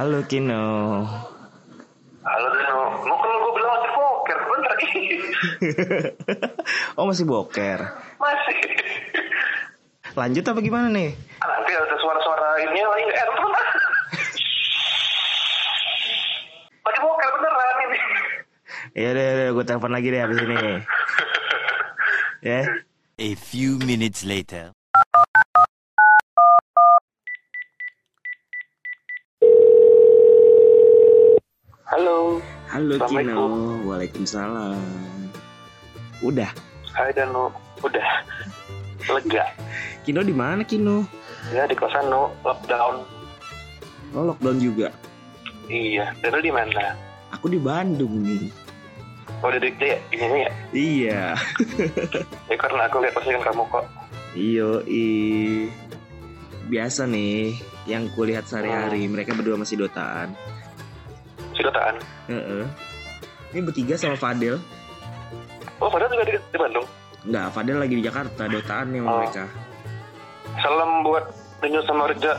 Halo Kino. Halo Dino, mau kan gue bilang lagi poker, bener oh masih boker. Masih. Lanjut apa gimana nih? Ah, Nanti ada suara-suara ini lagi lah. Lagi poker beneran ini. Ya udah, udah gue telepon lagi deh abis ini. Ya. A few minutes later. Halo, Kino. Waalaikumsalam. Udah. Hai Dano, udah lega. Kino di mana Kino? Ya di kosan no, lockdown. Oh lockdown juga. Iya, Dano di mana? Aku di Bandung nih. Oh dikti ya, ini ya. Iya. Ya karena aku lihat postingan kamu kok. Iyo i. Biasa nih yang kulihat sehari-hari mereka berdua masih dotaan. Si dotaan. Heeh. Ini bertiga sama Fadel. Oh padahal juga di, di Bandung. Enggak, Fadel lagi di Jakarta dotaan nih sama Oh. mereka. Salam buat Denyo sama Reja.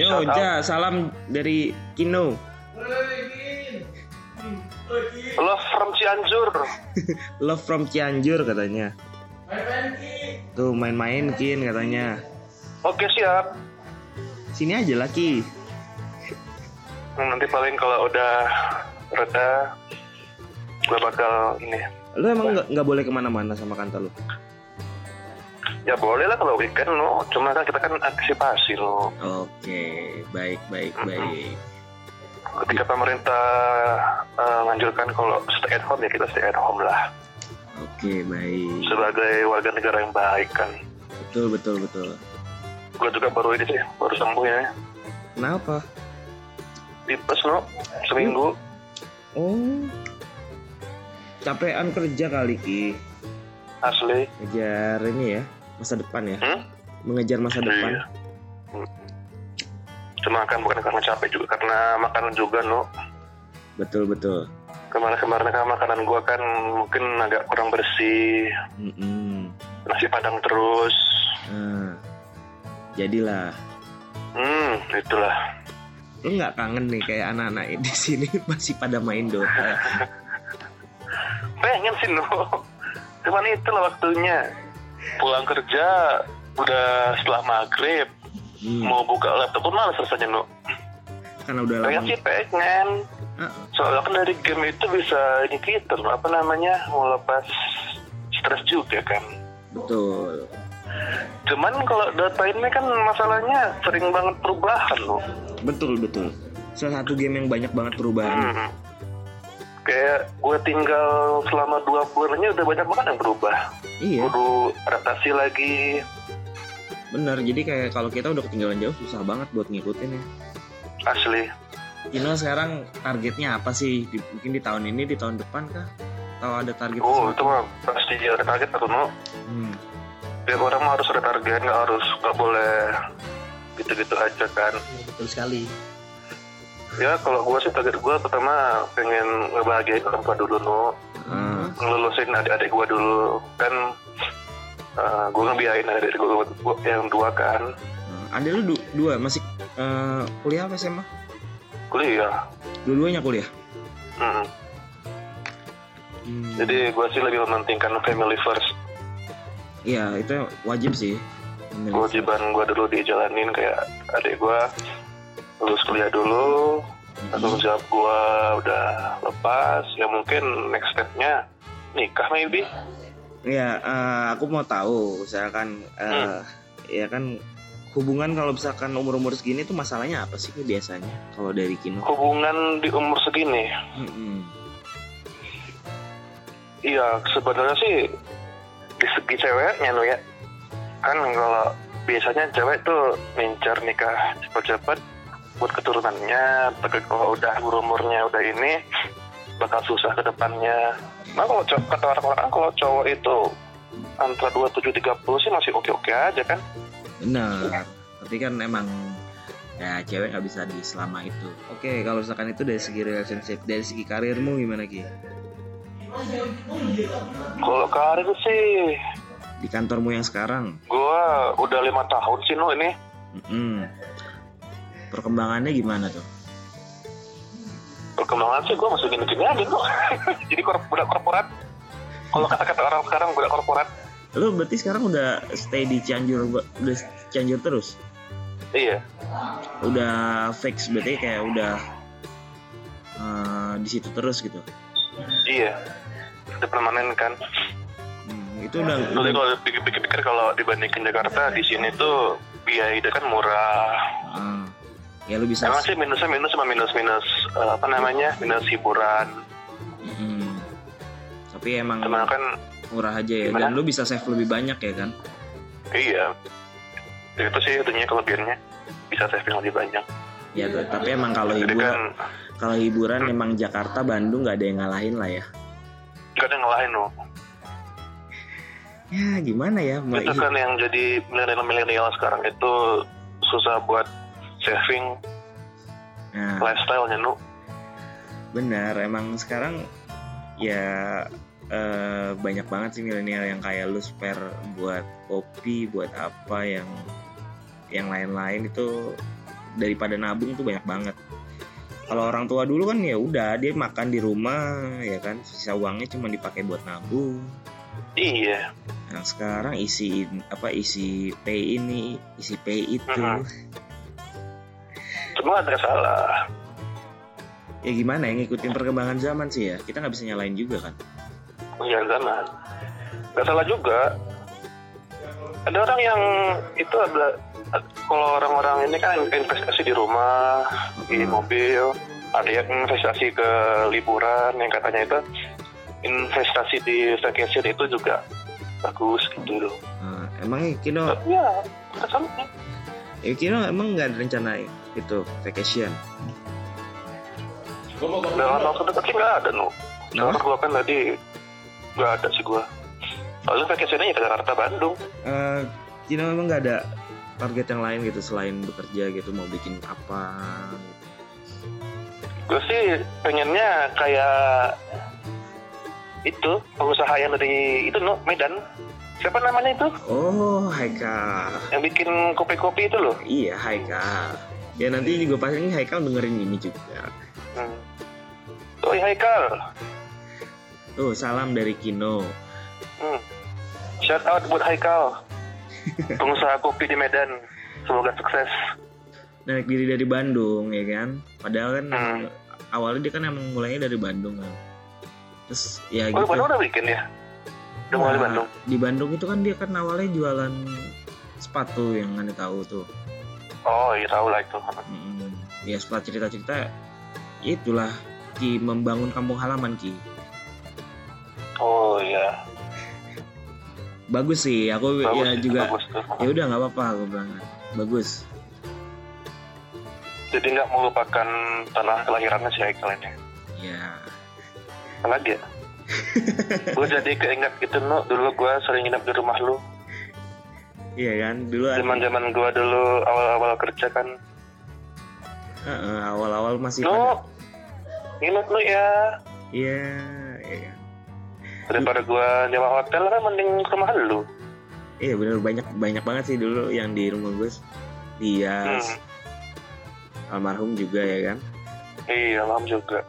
Yo. Ja, salam dari Kino. Love from Cianjur. Love from Cianjur katanya. Tuh main-main Kin katanya. Oke siap. Sini aja laki. Hmm, Nanti paling kalau udah reda, gue bakal ini. Lu emang nggak nggak boleh ke mana-mana sama kantor lu? Ya boleh lah kalau weekend lo. Cuma kan kita kan antisipasi lo. Oke, baik baik Mm-mm. baik. Ketika pemerintah menganjurkan kalau stay at home ya kita stay at home lah. Oke baik. Sebagai warga negara yang baik kan. Betul betul betul. Gue juga baru ini sih, baru sembuh ya. Kenapa? Tipes no, seminggu. Oh, capean kerja kali ki. Asli. Ngejar ini ya masa depan ya. Hmm? Mengejar masa depan. Iya. Hmm. Cuma kan bukan karena capek juga, karena makanan juga no. Betul betul. Kemarin-kemarin kan makanan gua kan mungkin agak kurang bersih, Mm-mm. nasi padang terus. Nah, jadilah. Hmm, itulah. Lu nggak kangen nih kayak anak-anak di sini masih pada main Dota. Pengen sih no. Cuman itulah waktunya. Pulang kerja udah setelah maghrib Hmm, mau buka laptop pun malas rasanya no. karena udah Pengen lama. sih pengen. Soalnya kan dari game itu bisa ini kita apa namanya mau lepas stres juga kan. betul. Cuman kalau data ini kan masalahnya sering banget perubahan loh. Betul betul. Salah satu game yang banyak banget perubahan. Hmm. Kayak gue tinggal selama dua bulan aja udah banyak banget yang berubah. Iya, Kudu adaptasi lagi. benar. Jadi kayak kalau kita udah ketinggalan jauh susah banget buat ngikutin ya. Asli. Kino sekarang targetnya apa sih? Di- mungkin di tahun ini, di tahun depan kah? Atau ada target? Oh sesuatu? itu mah pasti ada target atau no. Hmm, Tiap orang harus ada target, nggak harus nggak boleh gitu-gitu aja kan. betul sekali. Ya kalau gue sih target gue pertama pengen ngebahagiain orang tua dulu no. Ah, ngelulusin adik-adik gue dulu kan uh, gue ngebiayain adik gue yang dua kan ah. ada lu du- dua masih eh, kuliah apa SMA? kuliah Dua-duanya kuliah. Hmm. Hmm, jadi gue sih lebih mementingkan family first Iya, itu wajib sih. Kewajiban gue dulu dijalanin kayak adik gue lulus kuliah dulu tanggung jawab gue udah lepas ya mungkin next stepnya nikah maybe Iya, eh, aku mau tahu, misalkan, eh, Hmm. ya kan hubungan kalau misalkan umur-umur segini tuh masalahnya apa sih biasanya kalau dari Kino? hubungan di umur segini Mm-mm. Iya, sebenarnya sih di segi ceweknya lo ya. Kan kalau biasanya cewek tuh ngincar nikah cepat-cepat buat keturunannya, tapi kalau udah umurnya udah ini bakal susah ke depannya. Nah kalau cowok, kata orang-orang kalau cowok itu antara 27 30 sih masih oke-oke aja kan. Benar. Tapi kan emang ya cewek nggak bisa di selama itu. Oke, kalau misalkan itu dari segi relationship, dari segi karirmu gimana Ki? Kalau karir sih Di kantormu yang sekarang? gua udah lima tahun sih no ini. Mm-mm. perkembangannya gimana tuh? Perkembangan sih gue masih gini-gini aja tuh jadi kor budak korporat. Kalau kata-kata orang sekarang budak korporat. Lu berarti sekarang udah stay di Cianjur udah Cianjur terus? Iya. Udah fix berarti kayak udah eh, di situ terus gitu iya udah permanen kan Hmm, itu udah, udah kalau pikir-pikir kalau dibandingkan Jakarta di sini tuh biaya hidup kan murah. ah, ya lu bisa Emang sih minusnya minus sama minus minus eh, apa namanya minus hiburan. Hmm. tapi emang Cuman kan murah aja ya Gimana? dan lu bisa save lebih banyak ya kan iya itu sih itunya kelebihannya bisa saving lebih banyak. ya tapi emang kalau hiburan kan kalau hiburan emang Jakarta Bandung nggak ada yang ngalahin lah ya. Gak ada yang ngelain loh. ya gimana ya? Mbak Itu kan yang jadi milenial-milenial sekarang. Itu susah buat saving nah. lifestyle-nya nu. benar emang sekarang ya eh, banyak banget sih milenial yang kayak lu spare buat kopi buat apa yang yang lain-lain. Itu daripada nabung tuh banyak banget kalau orang tua dulu kan ya udah dia makan di rumah ya kan sisa uangnya cuma dipakai buat nabung Iya. Nah sekarang isi apa isi pay ini, isi pay itu. Cuma ada salah. Ya gimana ya ngikutin perkembangan zaman sih ya. Kita nggak bisa nyalain juga kan. Iya zaman. Gak salah juga. Ada orang yang itu ada kalau orang-orang ini kan investasi di rumah, di Hmm. mobil, ada yang investasi ke liburan yang katanya itu investasi di vacation itu juga bagus gitu loh. Nah, emang Kino, Ya, gak salah. ya Kino emang nggak ada rencana itu vacation. Dalam waktu dekat sih nggak ada. Soalnya Kenapa? gua kan tadi nggak ada sih gua. Soalnya vacationnya ya ke Jakarta Bandung. Eh, Kino emang nggak ada target yang lain gitu selain bekerja gitu mau bikin apa? Gitu. Gue sih pengennya kayak itu pengusaha yang dari itu no Medan. Siapa namanya itu? Oh, Haikal. Yang bikin kopi-kopi itu loh. Iya, Haikal. Ya nanti juga pasti Haikal dengerin ini juga. Hmm. Oh iya Haikal. Tuh, salam dari Kino. Hmm. Shout out buat Haikal. Pengusaha kopi di Medan. Semoga sukses. naik diri dari Bandung ya kan padahal kan Hmm. awalnya dia kan emang mulainya dari Bandung kan terus ya Oh, gitu Bandung udah bikin ya? Udah mulai di Nah, Bandung? di Bandung itu kan dia kan awalnya jualan sepatu yang anda tahu tuh Oh iya tahu lah itu. Mm, ya setelah cerita-cerita itulah Ki membangun kampung halaman Ki Oh iya. Bagus sih aku Bagus, ya juga ya udah nggak apa-apa aku bilang. Bagus. Jadi nggak melupakan tanah kelahirannya si Haikal ini. ya Apa lagi ya? gue jadi keinget gitu no dulu gue sering nginep di rumah lu. Iya kan dulu zaman zaman gue dulu awal awal kerja kan. Heeh, awal-awal masih pada no nginep lu ya. Iya iya. kan. Daripada gue nyewa hotel kan mending ke rumah lu. Iya bener banyak banyak banget sih dulu yang di rumah gue dia hmm. almarhum juga ya kan? Iya malam juga.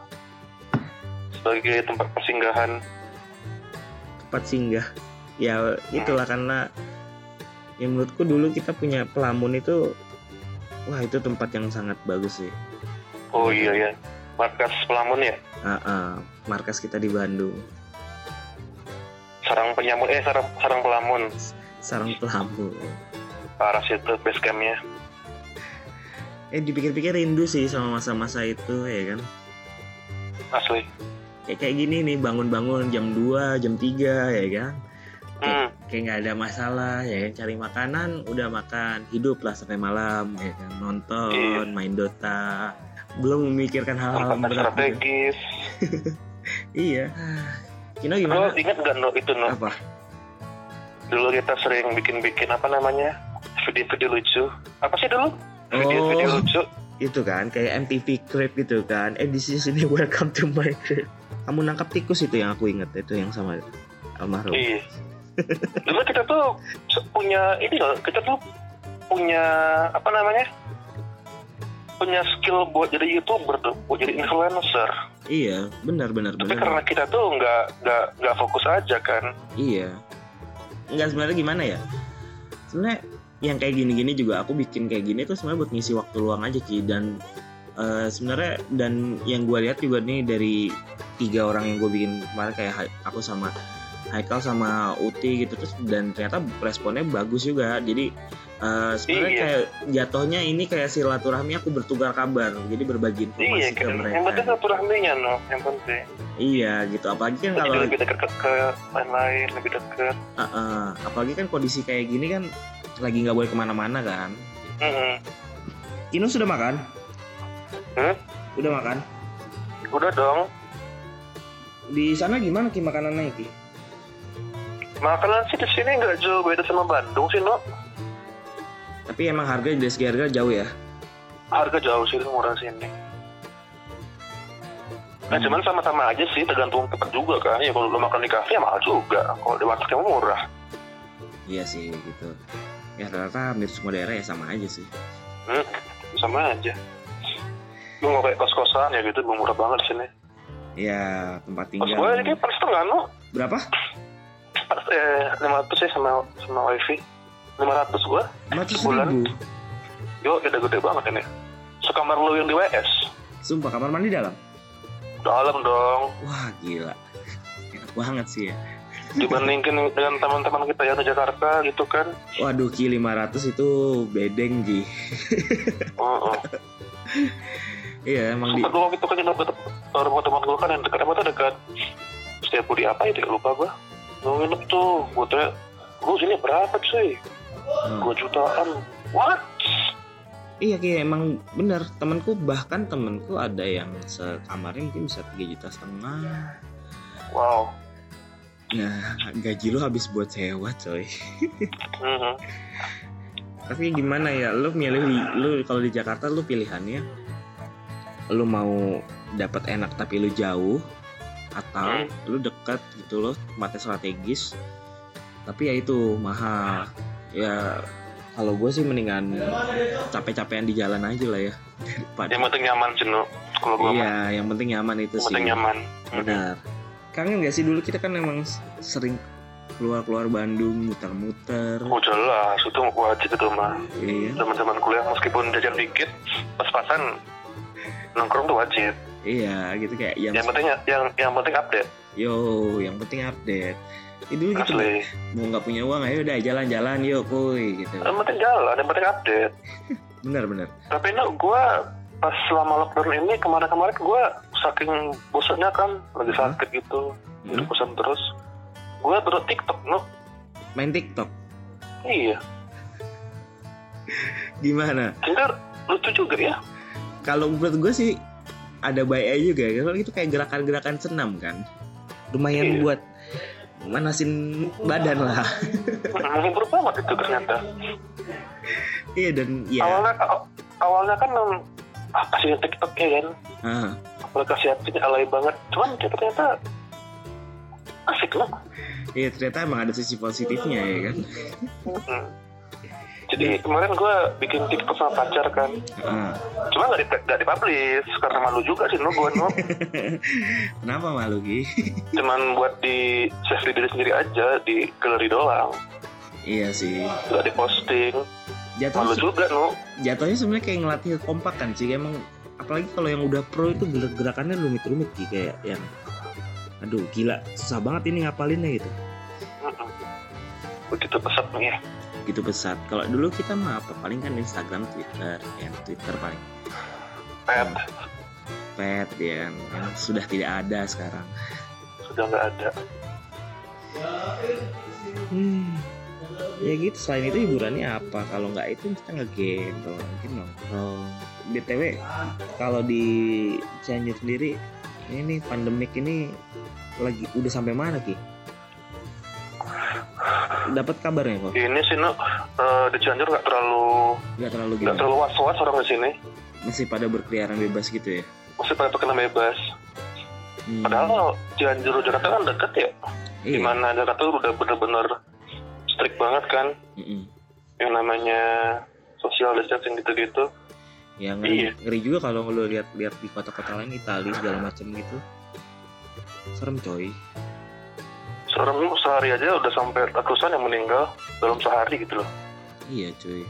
Sebagai tempat persinggahan. Tempat singgah. Ya itulah karena ya menurutku dulu kita punya pelamun itu wah itu tempat yang sangat bagus sih. Oh iya ya. Markas pelamun ya? Ah, ah, markas kita di Bandung sarang penyamun eh sarang sarang pelamun. Sarang pelamun. Parah sih itu base campnya. Eh dipikir-pikir rindu sih sama masa-masa itu ya kan? Asli. Kayak kayak gini nih bangun-bangun jam 2 jam 3 ya kan? Hmm. kayak nggak ada masalah ya kan? Cari makanan udah makan hidup lah sampai malam ya kan? Nonton Iya. main Dota. Belum memikirkan hal-hal berat gitu. strategis. Iya Kino lo gimana inget gak no itu no apa? Dulu kita sering bikin-bikin apa namanya? Video-video lucu. Apa sih dulu? Video-video Oh. lucu. itu kan kayak MTV Crib gitu kan. Eh di sini welcome to my crib. Kamu nangkap tikus itu yang aku inget itu yang sama almarhum. Iya. Dulu kita tuh punya ini loh kita tuh punya apa namanya punya skill buat jadi youtuber tuh, buat jadi influencer. iya benar benar Tapi benar karena kita tuh nggak nggak nggak fokus aja kan. Iya. Enggak sebenarnya gimana ya? Sebenarnya yang kayak gini-gini juga aku bikin kayak gini tuh sebenarnya buat ngisi waktu luang aja Ki dan eh, sebenarnya dan yang gue lihat juga nih dari tiga orang yang gue bikin kemarin kayak aku sama Haikal sama Uti gitu terus dan ternyata responnya bagus juga jadi eh, sebenarnya Iya. kayak jatuhnya ini kayak silaturahmi aku bertukar kabar jadi berbagi informasi Iya, ke kan. mereka Yang penting silaturahminya no, yang penting. iya gitu apalagi kan kalau lebih dekat ke, lain-lain, lebih dekat. Uh, uh, apalagi kan kondisi kayak gini kan lagi nggak boleh ke mana-mana kan. Mm-mm. Kino sudah makan? Hmm? Udah makan? Udah dong. Di sana gimana ki makanannya ki? Makanan sih di sini nggak jauh beda sama Bandung sih no. Tapi emang harga dari segi harga jauh ya. Harga jauh sih murah sini. Nah Hmm. cuman sama-sama aja sih, tergantung tempat juga kan. Ya kalau lo makan di kafe ya mahal juga. Kalau di warteg murah. Iya sih gitu. Ya rata-rata hampir semua daerah ya sama aja sih. Hmm, sama aja. Lu mau kayak kos-kosan ya gitu, murah banget sini. Ya tempat Kos tinggal. gue ini per setengah no. Berapa? Eh, 500 ya sama sama wifi. 500 gua. 500 Sebulan. ribu. Yo, gede-gede banget ini. Sekamar lu yang di WS. Sumpah kamar mandi dalam. Dalam dong. Wah gila. Enak banget sih ya. Dibandingin dengan teman-teman kita yang di Jakarta gitu kan. Waduh ki 500 itu bedeng ki. Oh, oh. Iya emang di Sempat gua waktu itu kan yang rumah teman gua kan yang dekat apa tuh dekat setiap budi apa itu ya lupa gua. Gua nginep tuh, gua tanya, lu sini berapa cuy? Hmm. Jutaan. What? Iya kayak emang bener temanku bahkan temanku ada yang sekamarnya mungkin bisa 3 juta setengah. Wow. Nah gaji lu habis buat sewa coy. Mhm. Tapi gimana ya lu milih lu kalau di Jakarta lu pilihannya lu mau dapat enak tapi lu jauh atau Hmm. lu dekat gitu loh tempatnya strategis tapi ya itu mahal ya kalau gue sih mendingan capek-capekan di jalan aja lah ya daripada Yang penting nyaman sih, no. Kalau mah. Iya, yang penting nyaman itu Yang sih. penting nyaman. Benar. Kangen gak sih dulu kita kan emang sering keluar-keluar Bandung, muter-muter. Oh jelas, itu wajib itu mah. Iya, Teman-teman kuliah meskipun jajan dikit, pas-pasan nongkrong tuh wajib. Iya gitu kayak yang, Yang penting yang yang penting update. yo, yang penting update. Itu dulu gitu Asli. mau nggak punya uang, ayo udah jalan-jalan yuk, kuy gitu. Yang penting jalan, yang penting update. Bener-bener. Tapi no, gue pas selama lockdown ini kemarin-kemarin gue saking bosannya kan lagi Hmm. sakit gitu, jadi Hmm. bosan terus. Gue terus TikTok, no. Main TikTok. Iya, Gimana? Tinder lucu juga ya. Kalau menurut gue sih ada baiknya juga ya. Kalau itu kayak gerakan-gerakan senam kan. Lumayan Iya. buat manasin badan lah. Menghibur banget itu ternyata. iya dan ya. Awalnya aw- awalnya kan apa sih TikTok ya kan? ah. Aplikasi aplikasinya alay banget. Cuman ternyata asik loh. Iya ternyata emang ada sisi positifnya ya kan. Hmm. Jadi kemarin gue bikin TikTok sama pacar kan. Ah. Cuma nggak di nggak dipublish karena malu juga sih gue no. Kenapa malu Ki? Cuman buat di save di diri sendiri aja di galeri doang. iya sih. Nggak diposting. Jatuh Malu juga no. jatuhnya sebenarnya kayak ngelatih kompak kan sih emang apalagi kalau yang udah pro itu gerak gerakannya rumit-rumit Ki kayak yang aduh gila susah banget ini ngapalinnya gitu. Begitu pesat nih ya. gitu pesat. Kalau dulu kita mah apa? Paling kan Instagram Twitter yang Twitter paling. Pet. Pet ya. Yang sudah tidak ada sekarang. Sudah nggak ada. hmm. ya gitu. Selain itu hiburannya apa? Kalau nggak itu kita ngegame kalau mungkin nongkrong. Btw kalau di Cianjur sendiri ini nih pandemik ini lagi udah sampai mana ki dapat kabarnya kok Ini sih no eh, di Cianjur nggak terlalu nggak terlalu nggak gimana terlalu was-was orang di sini. masih pada berkeliaran bebas gitu ya Masih pada terkena bebas. Hmm. Padahal Cianjur Jakarta kan deket ya. iya. Di mana Jakarta udah bener-bener strict banget kan. Mm-mm. Yang namanya social distancing gitu-gitu. Ya ngeri, Iya. ngeri juga kalau lu lihat lihat di kota-kota lain Italia segala macam gitu. Serem coy. Serem lu sehari aja udah sampai ratusan yang meninggal dalam sehari gitu loh Iya cuy.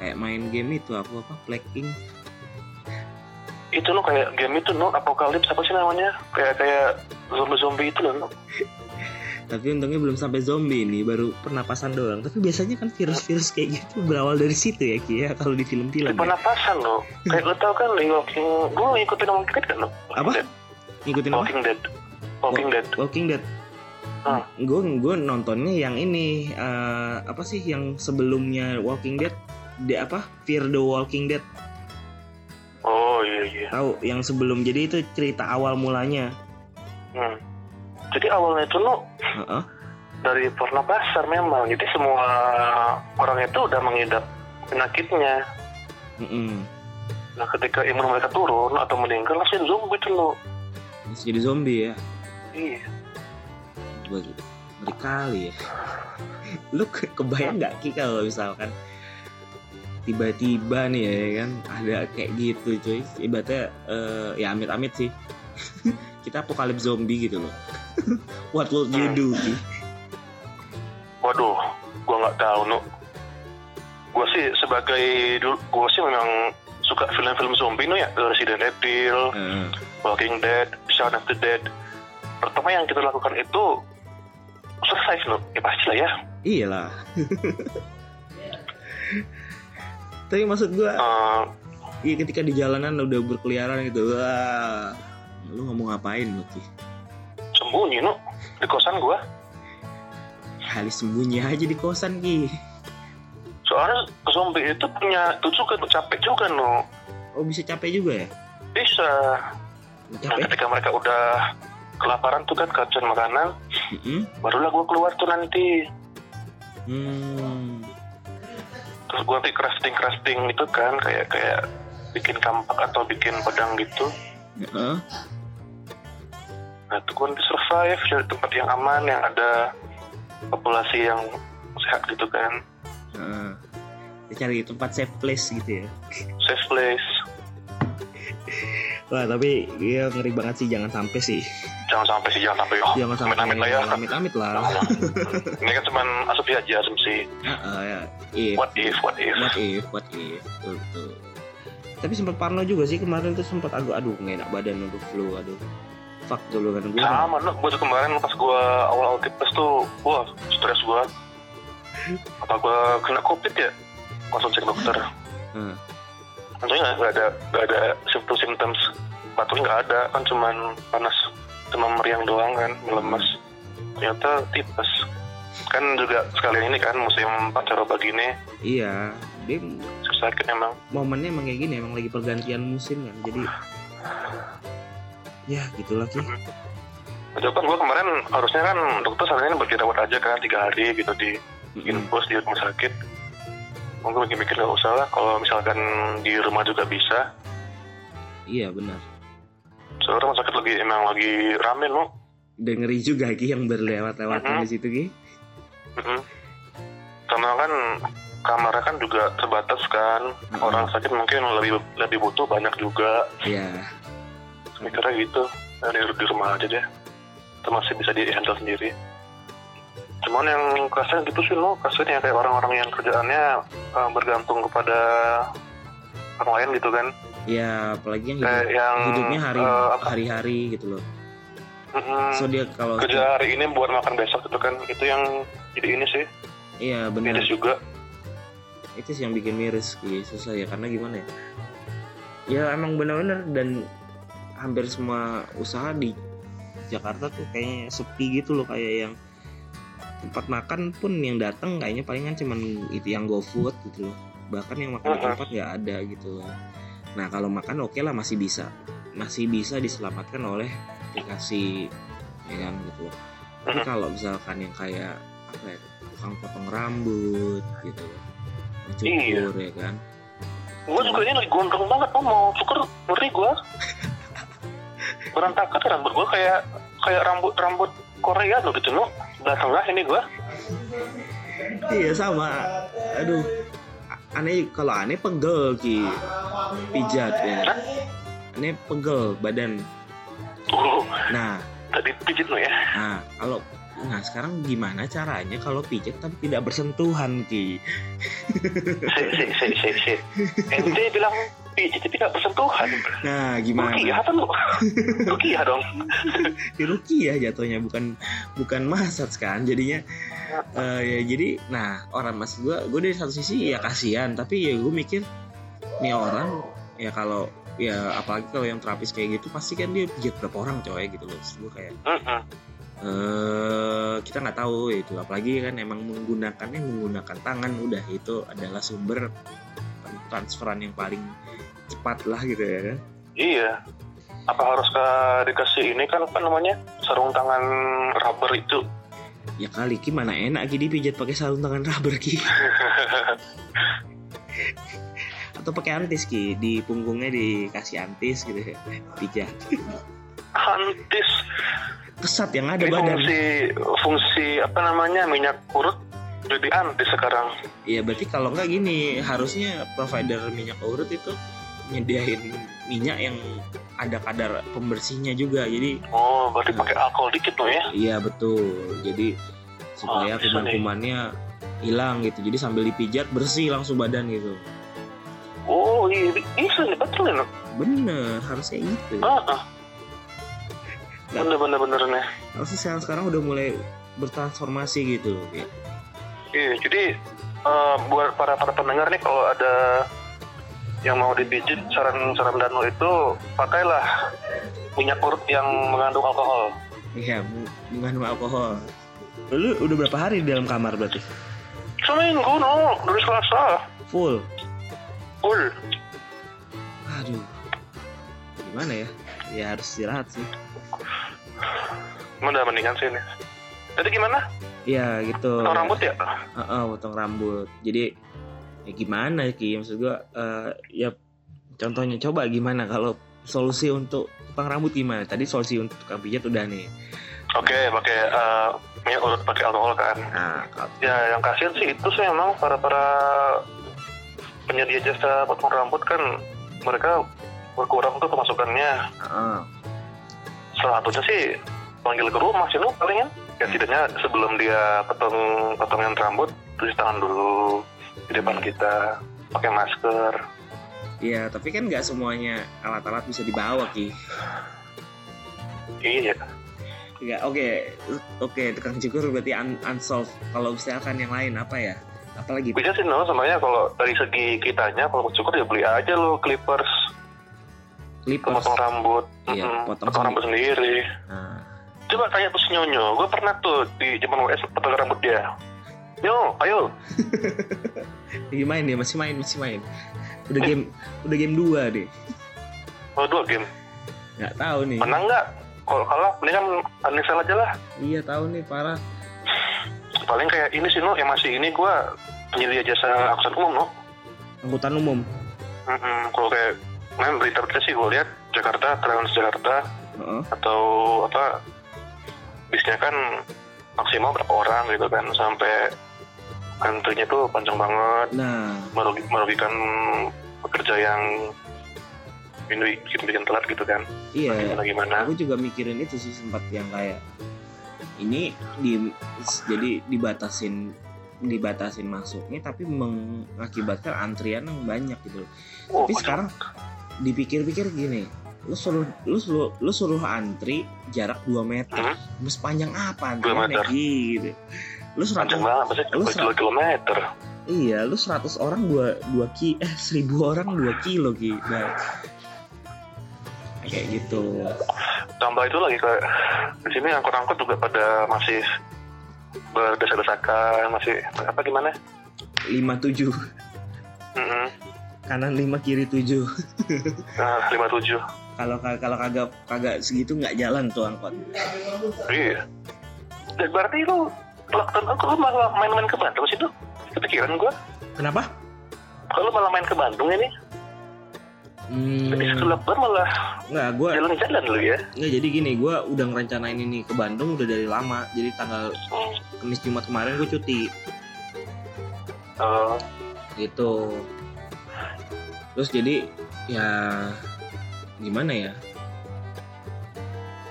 Kayak main game itu aku apa Plague King. itu lo kayak game itu no apokalips apa sih namanya kayak kayak zombie zombie itu loh no. Tapi untungnya belum sampai zombie ini, baru pernapasan doang. Tapi biasanya kan virus-virus kayak gitu berawal dari situ ya Ki ya kalau di film-film. Ya. pernapasan lo kayak lo tau kan Walking gue ngikutin Walking Dead kan lo Apa? Ngikutin apa? Walking Dead Walking Dead Walking Dead. Hmm. Gue gue nontonnya yang ini eh, apa sih yang sebelumnya Walking Dead? Di apa? Fear the Walking Dead. oh iya iya Tahu yang sebelum jadi itu cerita awal mulanya. hmm. jadi awalnya itu lo Heeh. dari pernapasan memang jadi semua orang itu udah mengidap penyakitnya Mm-mm. nah ketika imun mereka turun atau meninggal langsung zombie itu lo jadi zombie ya. iya Gua ngeri kali ya. Lu ke- kebayang nggak Ki kalau misalkan tiba-tiba nih ya kan ada kayak gitu cuy. Ibaratnya eh, ya amit-amit sih. Kita apokalips zombie gitu loh. What will you do Ki? waduh gua nggak tahu no gua sih sebagai dulu gua sih memang suka film-film zombie no ya Resident Evil Heeh. Walking Dead, Shaun of the Dead. Pertama yang kita lakukan itu survive loh. Ya pasti lah ya. iyalah. Tapi maksud gua Eh, iya ketika di jalanan udah berkeliaran gitu. Wah, lu ngomong ngapain lu Ki? sembunyi no di kosan gua. Kali sembunyi aja di kosan Ki. Soalnya zombie itu punya itu juga capek juga no. Oh bisa capek juga ya? Bisa. Nah, Capek? ketika mereka udah kelaparan tuh kan kehabisan makanan, Mm-mm. barulah gua keluar tuh nanti. Hmm. Terus gua nanti crafting crafting itu kan kayak kayak bikin kampak atau bikin pedang gitu. Heeh. Nah, itu gua nanti survive dari tempat yang aman yang ada populasi yang sehat gitu kan. Dia cari tempat safe place gitu ya. Safe place. Wah tapi ya ngeri banget sih jangan sampai sih. jangan sampai sih jangan sampai oh, Jangan sampai amit-amit lah ya amit-amit lah. ini kan cuma asumsi aja asumsi Heeh, ya. If, what if what if what if, what if, betul, betul. Tapi sempat parno juga sih kemarin tuh sempat agak aduh nggak enak badan aduh flu aduh. Fuck dulu kan gue. sama no gue tuh kemarin pas gue awal-awal tipes tuh wah stres gue apa gue kena covid ya langsung cek dokter Heeh. Tentunya nggak ada nggak ada simptom symptoms batuk nggak ada kan cuman panas cuma meriang doang kan melemas. Ternyata tipes. Kan juga sekalian ini kan musim pancaroba gini Iya, dia sakit emang. momennya emang kayak gini emang lagi pergantian musim kan jadi ya gitulah ki Itu kan gue kemarin harusnya kan dokter sarannya berdirawat aja kan tiga hari gitu di Mm-mm. infus di rumah sakit. Mungkin mikir-mikir nggak usah lah kalau misalkan di rumah juga bisa. iya benar Soalnya rumah sakit lagi emang lagi rame loh. dan ngeri juga ki yang berlewat-lewatan Mhm. di situ ki Mm-mm. Karena kan kamarnya kan juga terbatas kan. Mhm. Orang sakit mungkin lebih lebih butuh banyak juga. iya Mikirnya gitu. Di, di rumah aja deh. Itu masih bisa di handle sendiri. Cuman yang kasihan gitu sih lo, kasihan ya kayak orang-orang yang kerjaannya eh, bergantung kepada orang lain gitu kan. ya apalagi yang hidup, yang hidupnya hari apa, hari-hari gitu loh mm-mm, so dia kalau kerja hari ini buat makan besok gitu kan. Itu yang jadi ini sih, iya benar miris juga. itu sih yang bikin miris ki susah ya karena gimana ya ya emang benar-benar dan hampir semua usaha di Jakarta tuh kayaknya sepi gitu loh kayak yang tempat makan pun yang datang kayaknya palingan cuman itu yang GoFood gitu loh. Bahkan yang makan di tempat nggak ada gitu loh. Nah kalau makan oke lah masih bisa. Masih bisa diselamatkan oleh aplikasi ya kan gitu loh. Tapi kalau misalkan yang kayak apa ya tukang potong rambut gitu loh. Iya. cukur ya kan. Gue juga ini lagi gondrong banget, mau cukur ngeri gue. Berantakan rambut gue kayak kayak rambut rambut Korea loh gitu loh. Belah tengah ini gue. iya sama. Aduh. Aneh kalau aneh pegel ki. Pijat ya. Aneh pegel badan. Uh, nah. Tadi pijit lo ya. nah kalau nah sekarang gimana caranya kalau pijat tapi tidak bersentuhan ki? Si, si, si, si, si. Ente bilang pijit tidak bersentuhan. nah gimana Rukiah kan lu? Rukiah dong. di rukiah jatuhnya bukan bukan masat kan jadinya eh, ya jadi nah orang mas gue gue dari satu sisi ya kasihan tapi ya gue mikir nih orang ya kalau ya apalagi kalau yang terapis kayak gitu pasti kan dia pijat berapa orang coy gitu loh Terus gue kayak Mm-mm. eh kita nggak tahu ya itu apalagi kan emang menggunakannya menggunakan tangan udah itu adalah sumber transferan yang paling cepat lah gitu ya kan Iya. Apa harus ke dikasih ini kan apa namanya sarung tangan rubber itu? ya kali ki mana enak ki dipijat pakai sarung tangan rubber ki atau pakai antis ki di punggungnya dikasih antis gitu ya pijat Antis. kesat yang ada Ini badan fungsi fungsi apa namanya minyak urut jadi antis sekarang. ya berarti kalau nggak gini harusnya provider minyak urut itu nyediain minyak yang ada kadar pembersihnya juga jadi Oh, berarti pakai alkohol dikit tuh ya? iya betul jadi supaya Oh, kuman-kumannya hilang gitu jadi sambil dipijat bersih langsung badan gitu Oh, iya, bisa nih betul nih. bener harusnya gitu Ah, ah. Bener bener bener nih. harusnya sekarang sekarang udah mulai bertransformasi gitu ya. Iya, jadi eh, buat para para pendengar nih kalau ada yang mau dipijit saran-saran Danu itu pakailah minyak urut yang mengandung alkohol. iya meng- mengandung alkohol lu udah berapa hari di dalam kamar berarti Seminggu no, dari Selasa. full Full. aduh gimana ya ya harus istirahat sih Udah mendingan sih nih. Tadi gimana? Iya gitu Potong rambut ya? Heeh, potong rambut jadi ya gimana ki maksud gua eh, ya contohnya coba gimana kalau solusi untuk potong rambut gimana tadi solusi untuk tukang pijat udah nih Oke, pakai eh, minyak urut pakai alkohol kan. nah kalau- Ya, yang kasihan sih itu sih memang para para penyedia jasa potong rambut kan mereka berkurang tuh pemasukannya. heeh. Salah satunya sih panggil ke rumah sih lu palingan. Ya setidaknya sebelum dia potong potongan rambut cuci tangan dulu di depan kita pakai masker. Iya, tapi kan nggak semuanya alat-alat bisa dibawa ki. Iya. Nggak, oke, oke, tukang cukur berarti un unsolved. Kalau misalkan yang lain apa ya? Apalagi? Bisa sih no, sebenarnya kalau dari segi kitanya kalau cukur ya beli aja lo clippers, Clippers. potong rambut, Iya, Mm-mm, potong potong rambut sendiri. Nah, Coba tanya tuh Nyonyo, gue pernah tuh di zaman WS potong rambut dia. Nyo, ayo. lagi main dia, masih main, masih main. Udah game, udah game 2 deh. Oh, dua game. Nggak tahu nih. Menang nggak? Kalau kalah, mendingan uninstall aja lah. Iya tahu nih parah. Paling kayak ini sih, no, yang masih ini gue penyedia jasa angkutan umum, no. Angkutan umum. Mm-mm, Kalau kayak, main berita-berita sih gue lihat Jakarta, Trans Jakarta, Heeh. atau apa, bisnya kan maksimal berapa orang gitu kan, sampai antrinya tuh panjang banget, Nah, merugi- merugikan pekerja yang bikin bikin telat gitu kan iya. gimana gimana Aku juga mikirin itu sih sempat yang kayak ini di jadi dibatasin dibatasin masuknya tapi mengakibatkan antrian yang banyak gitu. oh, Tapi sekarang dipikir-pikir gini, lu suruh lu suruh lu suruh antri jarak 2 meter. Hmm? Sepanjang apa meter. gitu. Lu 100 panjang banget pasti lu dua kilometer Iya, lu 100 orang 2 2 ki eh 1000 orang 2 kilo ki. Nah, kayak gitu. tambah itu lagi kayak di sini angkot-angkot juga pada masih berdesak-desakan masih apa gimana 57 Mm-mm. kanan 5 kiri 7. nah lima tujuh Kalau kalau kagak kagak segitu nggak jalan tuh angkot. iya Dan berarti lu lockdown aku lu malah main-main ke Bandung sih tuh kepikiran gua Kenapa? kalau malah main ke Bandung ini Hmm, setelah lockdown malah nggak, gue jalan-jalan lu ya nggak jadi gini, gue udah ngerencanain ini ke Bandung udah dari lama. Jadi tanggal Hmm. Kamis Jumat kemarin gue cuti. Eh, gitu terus jadi ya gimana ya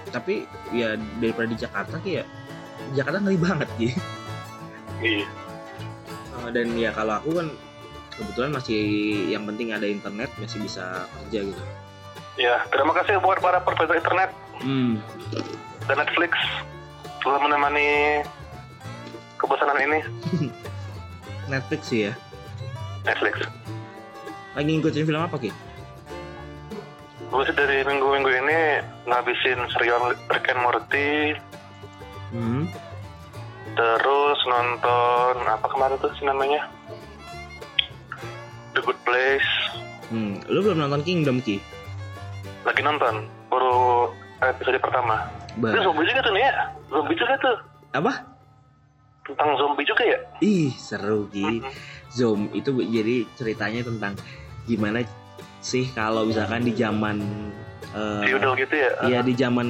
tapi ya daripada di Jakarta ki ya Jakarta ngeri banget gitu Iya. dan ya kalau aku kan kebetulan masih yang penting ada internet masih bisa kerja gitu Ya, terima kasih buat para provider internet hmm dan Netflix telah menemani kebosanan ini. Netflix sih ya Netflix. lagi ngikutin film apa ki Gue sih dari minggu-minggu ini ngabisin serial Rick and Morty, hmm terus nonton apa kemarin tuh sih namanya? The Good Place. hmm lu belum nonton Kingdom ki Lagi nonton, baru episode pertama. Bah. Itu zombie juga tuh nih ya? Zombie juga tuh. apa Tentang zombie juga ya? ih seru ki Mhm. Zoom itu jadi ceritanya tentang gimana sih kalau misalkan di zaman eh, Feudal gitu ya? ya di zaman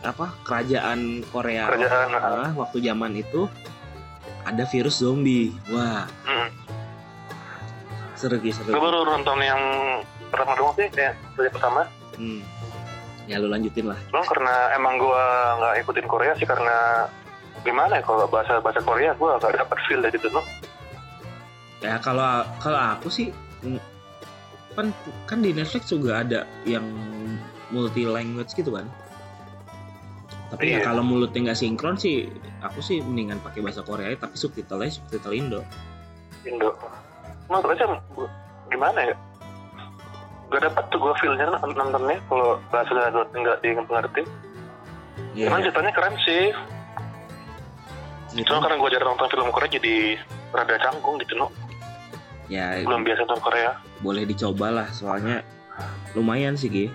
apa kerajaan Korea Kerajaan, Ah, waktu zaman itu ada virus zombie wah Hmm. seru ki seru Gue baru nonton yang pertama doang sih, kayak episode pertama. Hmm. ya lu lanjutin lah Cuma karena emang gua nggak ikutin Korea sih karena gimana ya kalau bahasa bahasa Korea gua gak dapat feel dari itu no. ya kalau kalau aku sih kan kan di Netflix juga ada yang multi language gitu kan tapi ya Iya. kalau mulutnya nggak sinkron sih aku sih mendingan pakai bahasa Korea tapi subtitlenya subtitle Indo Indo. Menurut aja gimana ya? Gak dapat tuh gua feelnya nont- nontonnya kalau bahasa Indo nggak dimengerti. ya Cuman ceritanya keren sih. gitu. Cuma karena gua jarang nonton film Korea jadi rada canggung gitu no. Ya Belum biasa nonton Korea. boleh dicoba lah soalnya lumayan sih Gi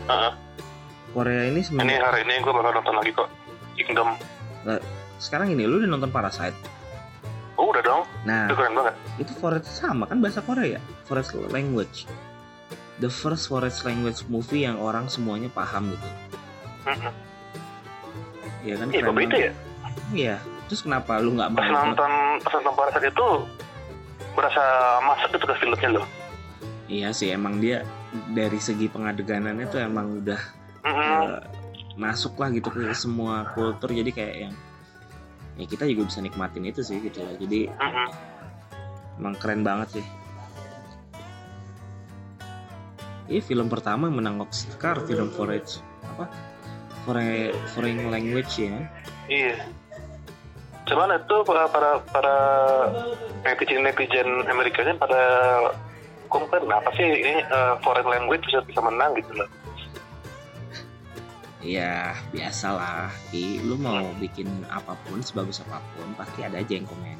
Heeh. Korea ini Ini sebenarnya hari ini gua bakal nonton lagi kok. Kingdom. sekarang ini lu udah nonton Parasite Oh udah dong. nah Itu keren banget. itu foreign sama kan bahasa Korea foreign language the first foreign language movie yang orang semuanya paham gitu Mm-mm. ya kan Iya, beda ya? iya terus kenapa lu nggak Pas mau nonton pas nonton Parasite itu berasa masuk gitu ke filmnya loh. iya sih emang dia dari segi pengadeganannya tuh emang udah Mm-mm. eh, masuk lah gitu ke semua kultur jadi kayak yang ya kita juga bisa nikmatin itu sih gitu loh jadi Mm-mm. emang keren banget sih ini film pertama yang menang Oscar film foreign apa foreign foreign language ya Iya. Cuman itu para para, para netizen netizen Amerika ini pada komplain apa sih ini eh, foreign language bisa bisa menang gitu loh. ya biasalah Ki lu mau bikin apa pun sebagus apa pun pasti ada aja yang komen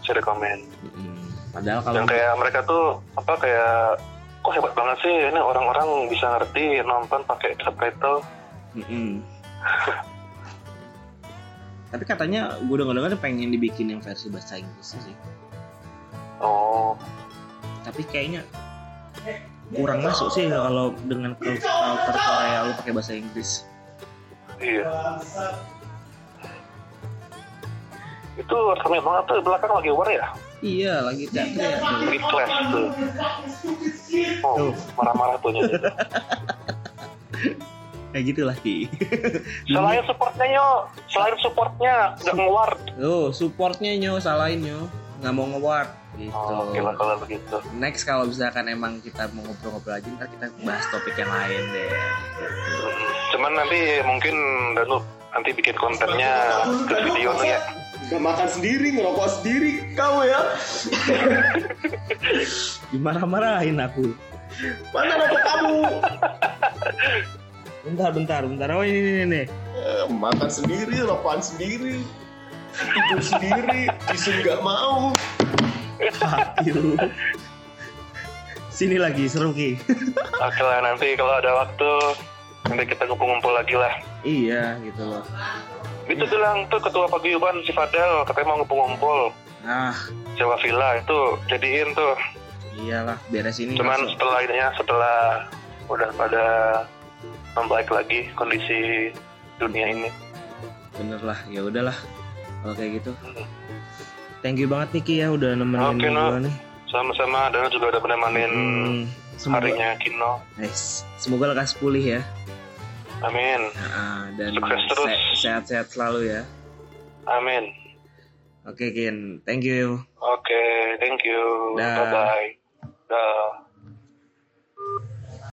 Saya rekomen. Mm-mm. padahal kalau Yang kayak mereka tuh apa kayak kok hebat banget sih ini orang-orang bisa ngerti nonton pakai subtitle. Mm-mm. tapi katanya gue denger-denger pengen dibikin yang versi bahasa Inggris sih Oh, tapi kayaknya kurang masuk sih kalau dengan culture Korea lu pakai bahasa Inggris iya. Itu rame banget tuh belakang lagi war ya, iya lagi teater ya lagi clash tuh. Oh, marah-marah tuh. kayak gitulah ki Selain supportnya yo, selain supportnya nggak ngeluar. oh supportnya nyo salahin nyo nggak mau nge-ward gitu Oh, oke lah kalau begitu. next kalau misalkan emang kita mau ngobrol-ngobrol lagi ntar kita bahas topik yang lain deh Cuman nanti mungkin Danu nanti bikin kontennya ke video nih ya. Gak makan sendiri, ngerokok sendiri, kamu ya. dimarah-marahin aku Mana rokok kamu? bentar bentar bentar oh ini ini nih Eh, makan sendiri, rokokan sendiri, tidur sendiri, isu nggak mau. Hati lu. sini lagi seru ki Oke lah nanti kalau ada waktu nanti kita kumpul-kumpul lagi lah. iya gitu loh Itu bilang tuh ketua paguyuban si Fadel katanya mau ngumpul-ngumpul nah sewa villa itu jadiin tuh. iyalah beres ini Cuman masuk. setelah ininya setelah udah pada membaik lagi kondisi dunia ini. bener lah ya udahlah kalau kayak gitu thank you banget Niki ya udah nemenin gua no. nih Sama-sama dan juga udah menemani Hmm, semoga, harinya Kino. Nice. semoga lekas pulih ya. Amin. Ah, dan Sukses terus. se- sehat-sehat selalu ya. Amin. Oke Kin, thank you. Oke, thank you. Dah. Bye bye.